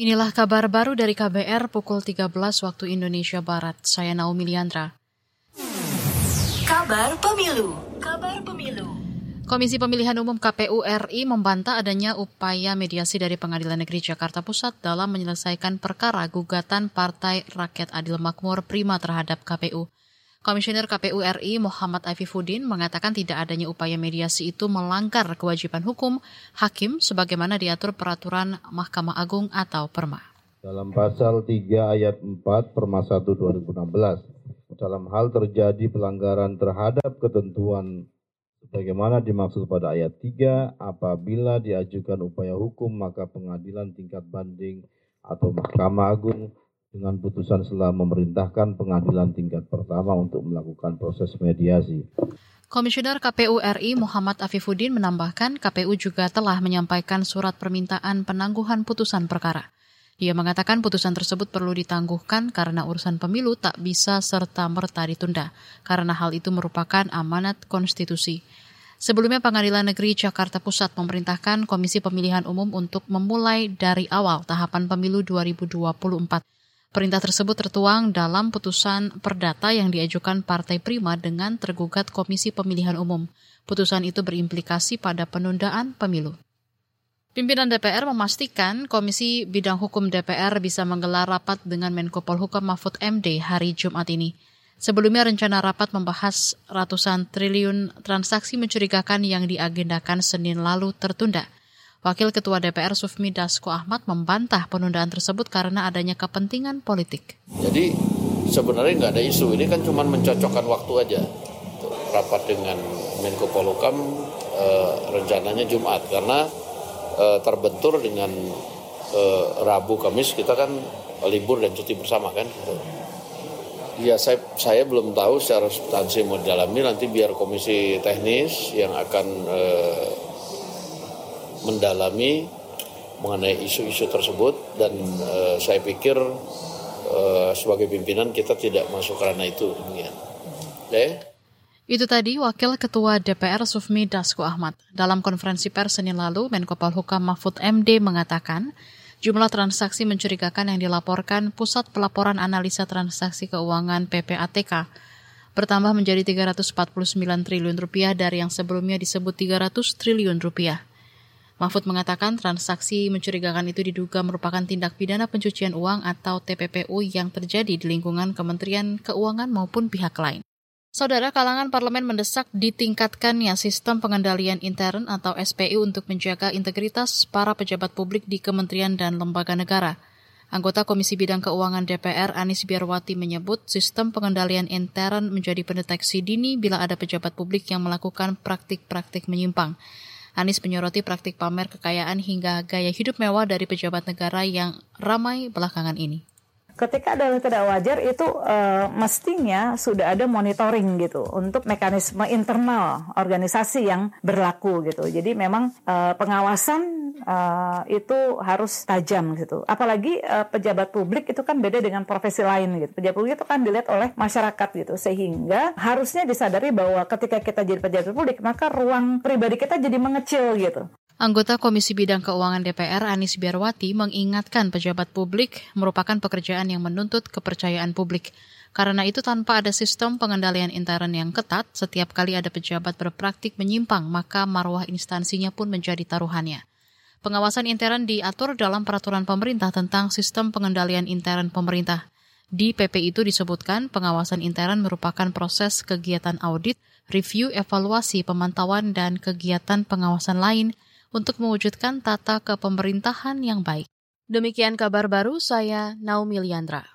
Inilah kabar baru dari KBR pukul 13 waktu Indonesia Barat. Saya Naomi Liandra. Kabar Pemilu. Kabar Pemilu. Komisi Pemilihan Umum KPU RI membantah adanya upaya mediasi dari Pengadilan Negeri Jakarta Pusat dalam menyelesaikan perkara gugatan Partai Rakyat Adil Makmur Prima terhadap KPU. Komisioner KPU RI Muhammad Afifuddin mengatakan tidak adanya upaya mediasi itu melanggar kewajiban hukum hakim sebagaimana diatur peraturan Mahkamah Agung atau Perma. Dalam pasal 3 ayat 4 Perma 1 2016, dalam hal terjadi pelanggaran terhadap ketentuan sebagaimana dimaksud pada ayat 3, apabila diajukan upaya hukum maka pengadilan tingkat banding atau Mahkamah Agung dengan putusan setelah memerintahkan pengadilan tingkat pertama untuk melakukan proses mediasi. Komisioner KPU RI Muhammad Afifuddin menambahkan KPU juga telah menyampaikan surat permintaan penangguhan putusan perkara. Dia mengatakan putusan tersebut perlu ditangguhkan karena urusan pemilu tak bisa serta-merta ditunda, karena hal itu merupakan amanat konstitusi. Sebelumnya Pengadilan Negeri Jakarta Pusat memerintahkan Komisi Pemilihan Umum untuk memulai dari awal tahapan pemilu 2024 Perintah tersebut tertuang dalam putusan perdata yang diajukan Partai Prima dengan tergugat Komisi Pemilihan Umum. Putusan itu berimplikasi pada penundaan pemilu. Pimpinan DPR memastikan Komisi Bidang Hukum DPR bisa menggelar rapat dengan Menko Polhukam Mahfud MD hari Jumat ini. Sebelumnya rencana rapat membahas ratusan triliun transaksi mencurigakan yang diagendakan Senin lalu tertunda. Wakil Ketua DPR Sufmi Dasko Ahmad membantah penundaan tersebut karena adanya kepentingan politik. Jadi sebenarnya nggak ada isu, ini kan cuma mencocokkan waktu aja. Rapat dengan Menko Polukam e, rencananya Jumat karena e, terbentur dengan e, Rabu Kamis kita kan libur dan cuti bersama kan. Ya saya, saya belum tahu secara substansi mau dalami nanti biar komisi teknis yang akan e, mendalami mengenai isu-isu tersebut dan uh, saya pikir uh, sebagai pimpinan kita tidak masuk karena itu demikian. Okay. Itu tadi Wakil Ketua DPR Sufmi Dasko Ahmad. Dalam konferensi pers Senin lalu, Menko Polhukam Mahfud MD mengatakan jumlah transaksi mencurigakan yang dilaporkan Pusat Pelaporan Analisa Transaksi Keuangan PPATK bertambah menjadi 349 triliun rupiah dari yang sebelumnya disebut 300 triliun rupiah. Mahfud mengatakan transaksi mencurigakan itu diduga merupakan tindak pidana pencucian uang atau TPPU yang terjadi di lingkungan Kementerian Keuangan maupun pihak lain. Saudara kalangan parlemen mendesak ditingkatkannya sistem pengendalian intern atau SPU untuk menjaga integritas para pejabat publik di kementerian dan lembaga negara. Anggota Komisi Bidang Keuangan DPR Anis Biarwati menyebut sistem pengendalian intern menjadi pendeteksi dini bila ada pejabat publik yang melakukan praktik-praktik menyimpang. Anies menyoroti praktik pamer kekayaan hingga gaya hidup mewah dari pejabat negara yang ramai belakangan ini ketika ada yang tidak wajar itu uh, mestinya sudah ada monitoring gitu untuk mekanisme internal organisasi yang berlaku gitu. Jadi memang uh, pengawasan uh, itu harus tajam gitu. Apalagi uh, pejabat publik itu kan beda dengan profesi lain gitu. Pejabat publik itu kan dilihat oleh masyarakat gitu. Sehingga harusnya disadari bahwa ketika kita jadi pejabat publik maka ruang pribadi kita jadi mengecil gitu. Anggota Komisi Bidang Keuangan DPR Anis Biarwati mengingatkan pejabat publik merupakan pekerjaan yang menuntut kepercayaan publik. Karena itu tanpa ada sistem pengendalian intern yang ketat, setiap kali ada pejabat berpraktik menyimpang, maka marwah instansinya pun menjadi taruhannya. Pengawasan intern diatur dalam peraturan pemerintah tentang sistem pengendalian intern pemerintah. Di PP itu disebutkan pengawasan intern merupakan proses kegiatan audit, review, evaluasi, pemantauan, dan kegiatan pengawasan lain – untuk mewujudkan tata kepemerintahan yang baik. Demikian kabar baru saya Naomi Liandra.